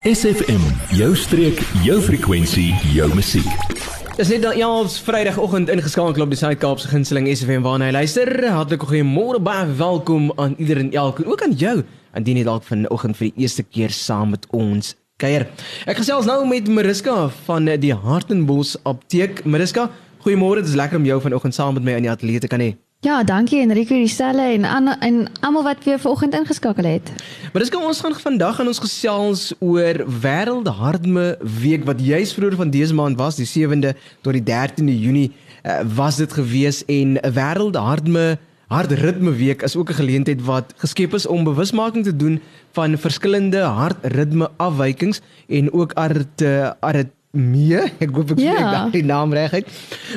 SFM, jou streek, jou frekwensie, jou musiek. Dis net dan ja, ons Vrydagoggend ingeskakel op die Suid-Kaapse gunsteling SFM waarna jy luister. Hartlik goeiemôre, baie welkom aan ieder en elkeen, ook aan jou, indien jy dalk vanoggend vir die eerste keer saam met ons kuier. Ek gesels nou met Mariska van die Hartenbos Apteek. Mariska, goeiemôre, dit is lekker om jou vanoggend saam met my in die ateljee te kan hê. Ja, dankie Enrico Riselle en an, en almal wat weer vanoggend ingeskakel het. Maar dis kom ons gaan vandag aan ons gesels oor Wêreldhartme Week wat juis vroeër van dese maand was, die 7de tot die 13de Junie uh, was dit gewees en Wêreldhartme Hartritme Week is ook 'n geleentheid wat geskep is om bewusmaking te doen van verskillende hartritme afwykings en ook art art mee ek hoop ek spreek ja. die naam reg uit.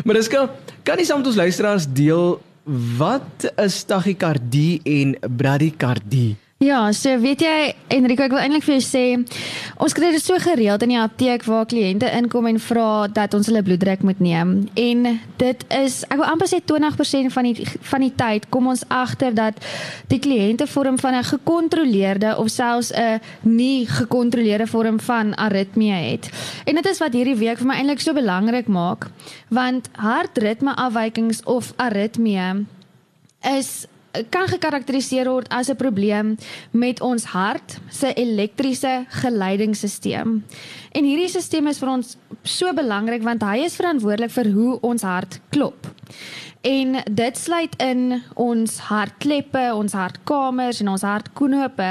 Maar dis kan kan nie saam met ons luisteraars deel Wat is tachykardie en bradykardie? Ja, so weet jy Enrico, ek wil eintlik vir jou sê ons kry dit so gereeld in die apteek waar kliënte inkom en vra dat ons hulle bloeddruk moet neem. En dit is ek wil amper sê 20% van die van die tyd kom ons agter dat die kliënte vorm van 'n gekontroleerde of selfs 'n nie gekontroleerde vorm van aritmie het. En dit is wat hierdie week vir my eintlik so belangrik maak, want hartritmeafwykings of aritmie is kan gekarakteriseer word as 'n probleem met ons hart se elektriese geleidingsstelsel. En hierdie stelsel is vir ons so belangrik want hy is verantwoordelik vir hoe ons hart klop. En dit sluit in ons hartkleppe, ons hartkamers en ons hartknope.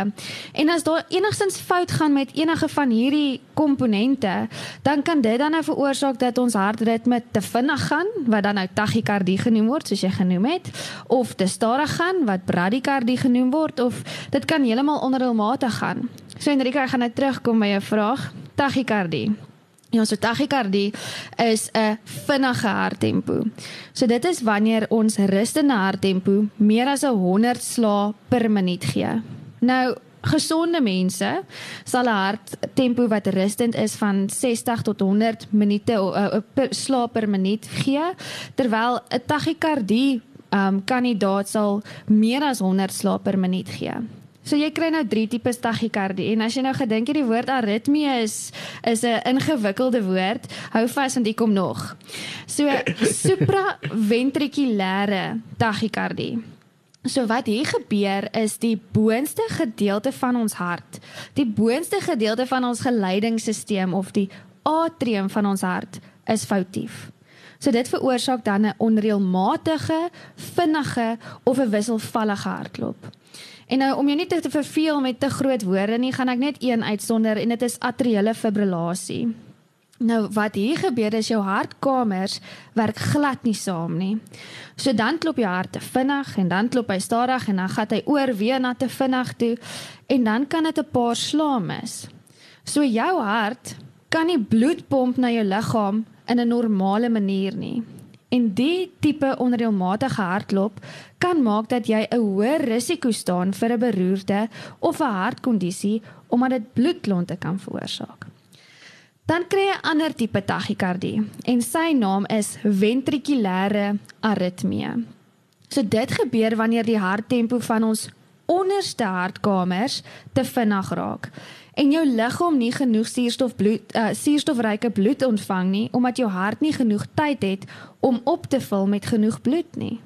En as daar enigstens fout gaan met enige van hierdie komponente, dan kan dit dan nou veroorsaak dat ons hartritme te vinnig gaan, wat dan nou tachykardie genoem word, soos jy genoem het, of te stadig gaan, wat bradykardie genoem word, of dit kan heeltemal onderhulmatig gaan. So Enrique, ek gaan nou terugkom by jou vraag. Tachykardie. Ja, so tachykardie is 'n vinnige harttempo. So dit is wanneer ons rustende harttempo meer as 100 slae per minuut gee. Nou gesonde mense sal 'n harttempo wat rustend is van 60 tot 100 minute uh, per slae per minuut gee, terwyl 'n tachykardie um, kandidaat sal meer as 100 slae per minuut gee. So jy kry nou drie tipes tachykardie en as jy nou gedink het die woord aritmie is is 'n ingewikkelde woord, hou vas want dit kom nog. So supraventrikulêre tachykardie. So wat hier gebeur is die boonste gedeelte van ons hart, die boonste gedeelte van ons geleidingsstelsel of die atrium van ons hart is foutief. So dit veroorsaak dan 'n onreëlmatige, vinnige of 'n wisselvallige hartklop. En nou om jou nie te, te verveel met te groot woorde nie, gaan ek net een uitsonder en dit is atriale fibrillasie. Nou wat hier gebeur is jou hartkamers werk glad nie saam nie. So dan klop jou hart te vinnig en dan klop hy stadig en dan gaan hy oor weer na te vinnig toe en dan kan dit 'n paar slae mis. So jou hart kan nie bloed pomp na jou liggaam in 'n normale manier nie. En die tipe onreëlmatige hartklop kan maak dat jy 'n hoër risiko staan vir 'n beroerte of 'n hartkondisie omdat dit bloedklonte kan veroorsaak. Dan kry jy 'n ander tipe tachykardie en sy naam is ventrikulêre aritmie. So dit gebeur wanneer die harttempo van ons onderste hartkamers te vinnig raak en jou liggaam nie genoeg suurstof bloed uh, suurstofryke bloed ontvang nie omdat jou hart nie genoeg tyd het om op te vul met genoeg bloed nie.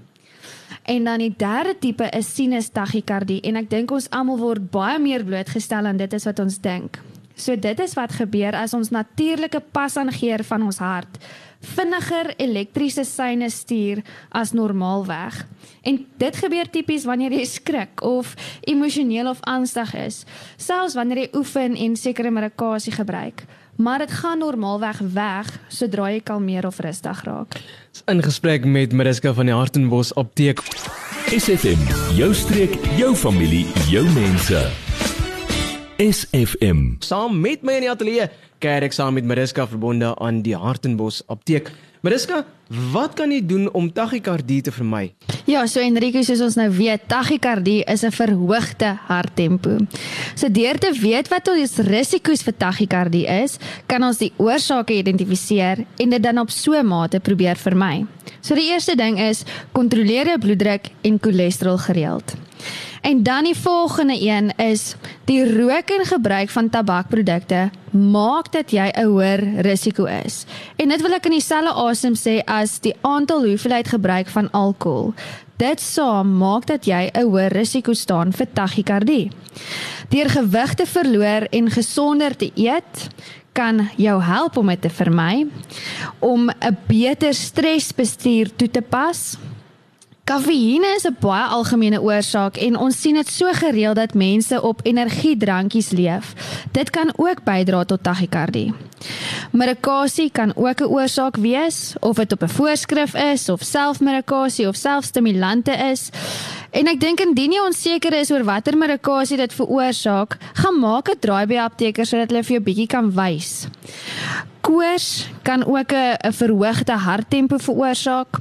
En dan die derde tipe is sinus tachykardie en ek dink ons almal word baie meer blootgestel aan dit as wat ons dink. So dit is wat gebeur as ons natuurlike pasaangeer van ons hart vinniger elektriese seine stuur as normaalweg. En dit gebeur tipies wanneer jy skrik of emosioneel of angstig is, selfs wanneer jy oefen en sekere medikasie gebruik. Maar dit gaan normaalweg weg sodra jy kalmeer of rustig raak. In gesprek met Mariska van die Hartenbos Apteek. SFM, jou streek, jou familie, jou mense. SFM. Saam met my in die ateljee kerk saam met Mariska verbonde aan die Hartenbos apteek. Mariska, wat kan jy doen om tachykardie te vermy? Ja, so Enrico, soos ons nou weet, tachykardie is 'n verhoogde harttempo. So deur te weet wat ons risiko's vir tachykardie is, kan ons die oorsake identifiseer en dit dan op so 'n mate probeer vermy. So die eerste ding is kontroleer jou bloeddruk en cholesterol gereeld. En dan die volgende een is die rook en gebruik van tabakprodukte maak dat jy 'n hoër risiko is. En dit wil ek in dieselfde asem sê as die aantal hoeveelheid gebruik van alkohol. Dit saam maak dat jy 'n hoër risiko staan vir tachykardie. Deur gewig te verloor en gesonder te eet, kan jou help om dit te vermy om 'n beter stresbestuur toe te pas Kafeïne is 'n baie algemene oorsaak en ons sien dit so gereeld dat mense op energiedrankies leef. Dit kan ook bydra tot tachykardie. Medikasie kan ook 'n oorsaak wees, of dit op 'n voorskrif is of selfmedikasie of selfstimulante is. En ek dink indien jy onseker is oor watter medikasie dit veroorsaak, gaan maak 'n draai by apteker sodat hulle vir jou bietjie kan wys. Koors kan ook 'n verhoogde harttempo veroorsaak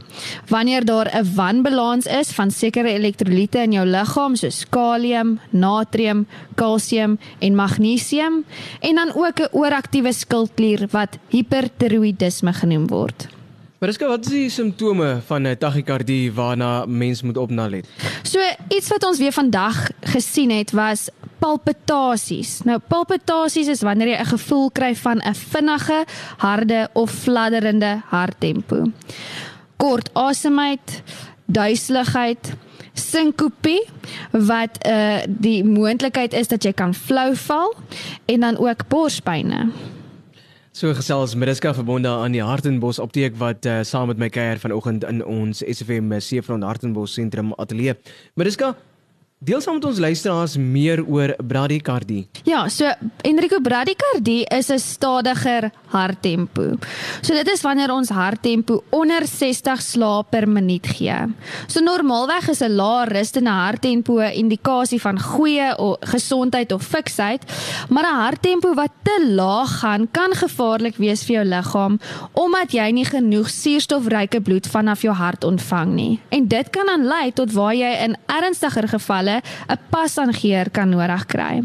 wanneer daar 'n wanbalans is van sekere elektrolyte in jou liggaam soos kalium, natrium, kalsium en magnesium en dan ook 'n ooraktiewe skildklier wat hipertiroïdisme genoem word. Mariska, wat is die simptome van 'n tachykardie waarna mens moet opnalet? So iets wat ons weer vandag gesien het was palpitasies. Nou palpitasies is wanneer jy 'n gevoel kry van 'n vinnige, harde of fladderende harttempo. Kort asemheid, duiseligheid, sinkopie wat uh die moontlikheid is dat jy kan flou val en dan ook borspyne. So gesels Mariska verbonde aan die Hartenbos apteek wat uh, saam met my kuier vanoggend in ons SFM 700 Hartenbos sentrum ateljee. Mariska, Deel saam met ons luisteraars meer oor bradykardie. Ja, so Enrico bradykardie is 'n stadiger harttempo. So dit is wanneer ons harttempo onder 60 slae per minuut gee. So normaalweg is 'n lae rustende harttempo 'n indikasie van goeie of gesondheid of fiksheid, maar 'n harttempo wat te laag gaan kan gevaarlik wees vir jou liggaam omdat jy nie genoeg suurstofryke bloed vanaf jou hart ontvang nie. En dit kan dan lei tot waar jy in ernstiger gevalle 'n pasaangeer kan nodig kry.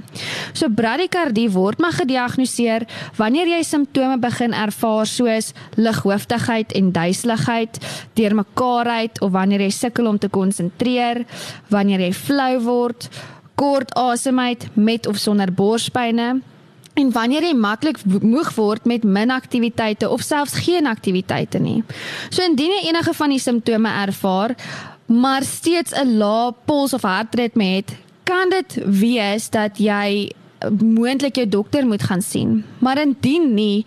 So bradykardie word maar gediagnoseer wanneer jy simptome begin ervaar soos lighooftigheid en duiseligheid, deurmekaarheid of wanneer jy sukkel om te konsentreer, wanneer jy flou word, kort asemheid met of sonder borspyne en wanneer jy maklik moeg word met min aktiwiteite of selfs geen aktiwiteite nie. So indien jy enige van die simptome ervaar, maar steeds 'n lae pols of hartritme het, kan dit wees dat jy moontlik jou dokter moet gaan sien. Maar indien nie,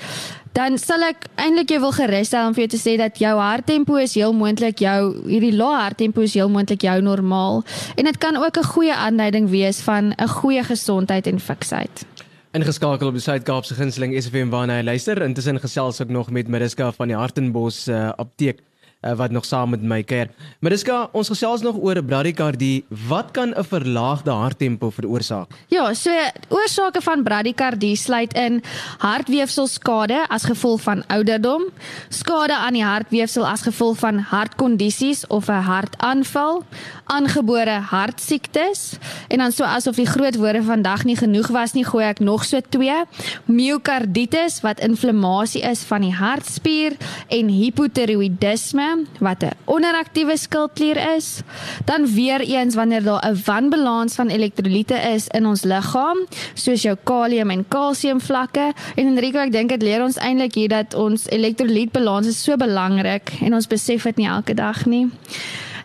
dan sal ek eintlik jou wil gerus stel om vir jou te sê dat jou harttempo is heel moontlik jou hierdie lae harttempo is heel moontlik jou normaal en dit kan ook 'n goeie aanduiding wees van 'n goeie gesondheid en fiksheid. Ingeskakel op die Suid-Kaapse Gunsteling SFM waarna jy luister. Intussen gesels ek nog met Mariska van die Hartenbos uh, apteek uh, wat nog saam met my kuier. Mariska, ons gesels nog oor bradykardie. Wat kan 'n verlaagde harttempo veroorsaak? Ja, so oorsake van bradykardie sluit in hartweefselskade as gevolg van ouderdom, skade aan die hartweefsel as gevolg van hartkondisies of 'n hartaanval, aangebore hartsiektes en dan so asof die groot woorde vandag nie genoeg was nie, gooi ek nog so twee: myokarditis wat inflammasie is van die hartspier en hipotiroïdisme wat 'n onderaktiewe skildklier is. Dan weer eens wanneer daar 'n wanbalans van elektrolyte is in ons liggaam, soos jou kalium en kalsium vlakke. En Enrico, ek dink dit leer ons eintlik hier dat ons elektrolytbalans is so belangrik en ons besef dit nie elke dag nie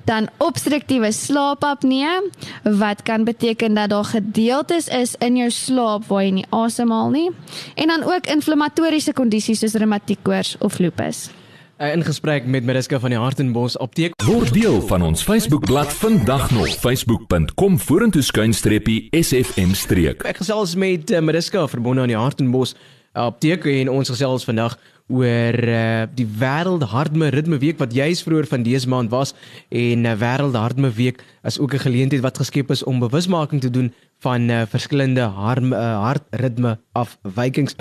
dan obstruktiewe slaapapnee wat kan beteken dat daar gedeeltes is in jou slaap waar jy nie asemhaal nie en dan ook inflammatoriese kondisies soos reumatiek koors of lupus. 'n ingesprek met Mariska van die Hartenbos apteek. Word deel van ons Facebookblad vandag nog facebook.com vorentoe skuinstreepie sfm streek. Ek gesels met uh, Mariska verbonde aan die Hartenbos apteek en ons gesels vandag oor uh, die wêreld hartme ritme week wat juis vroeër van dese maand was en uh, wêreld hartme week is ook 'n geleentheid wat geskep is om bewusmaking te doen van uh, verskillende harm, uh, hartritme afwykings.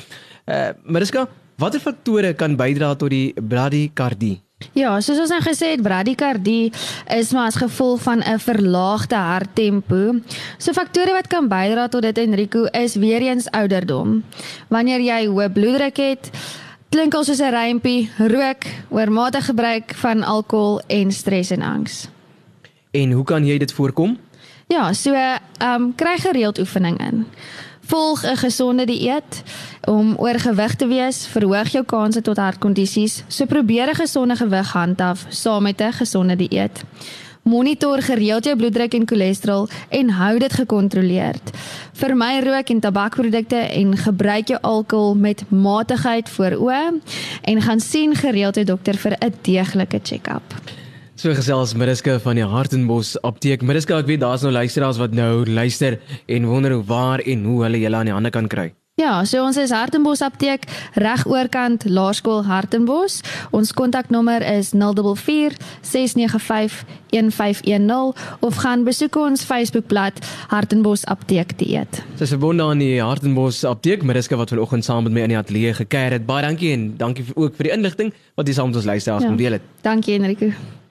Uh, Mariska, Watter faktore kan bydra tot die bradykardie? Ja, soos ons nou gesê het, bradykardie is maar as gevolg van 'n verlaagde harttempo. So faktore wat kan bydra tot dit Enrico is weer eens ouderdom. Wanneer jy hoë bloeddruk het, klink al soos 'n rympie, rook, oormatige gebruik van alkohol en stres en angs. En hoe kan jy dit voorkom? Ja, so ehm um, kry gereeld oefening in. Volg 'n gesonde dieet om oorgewig te wees, verhoog jou kanse tot hartkondisies. So probeer 'n gesonde gewig handhaaf saam met 'n gesonde dieet. Monitor gereeld jou bloeddruk en cholesterol en hou dit gekontroleerd. Vermy rook en tabakprodukte en gebruik jou alkohol met matigheid voor oë en gaan sien gereeld 'n dokter vir 'n deeglike check-up. So gesels Middelske van die Hartenbos apteek. Middelske, ek weet daar's nou luisteraars wat nou luister en wonder hoe waar en hoe hulle julle aan die hande kan kry. Ja, so ons is Hartenbos apteek reg oorkant Laerskool Hartenbos. Ons kontaknommer is 044 695 1510 of gaan besoek ons Facebookblad Hartenbos Apteek dieet. Dis verbonde aan die Hartenbos apteek. Middelske wat vanoggend saam met my in die ateljee gekuier het. Baie dankie en dankie ook vir die inligting wat jy saam met ons luisteraars ja. kom deel het. Dankie Enrico.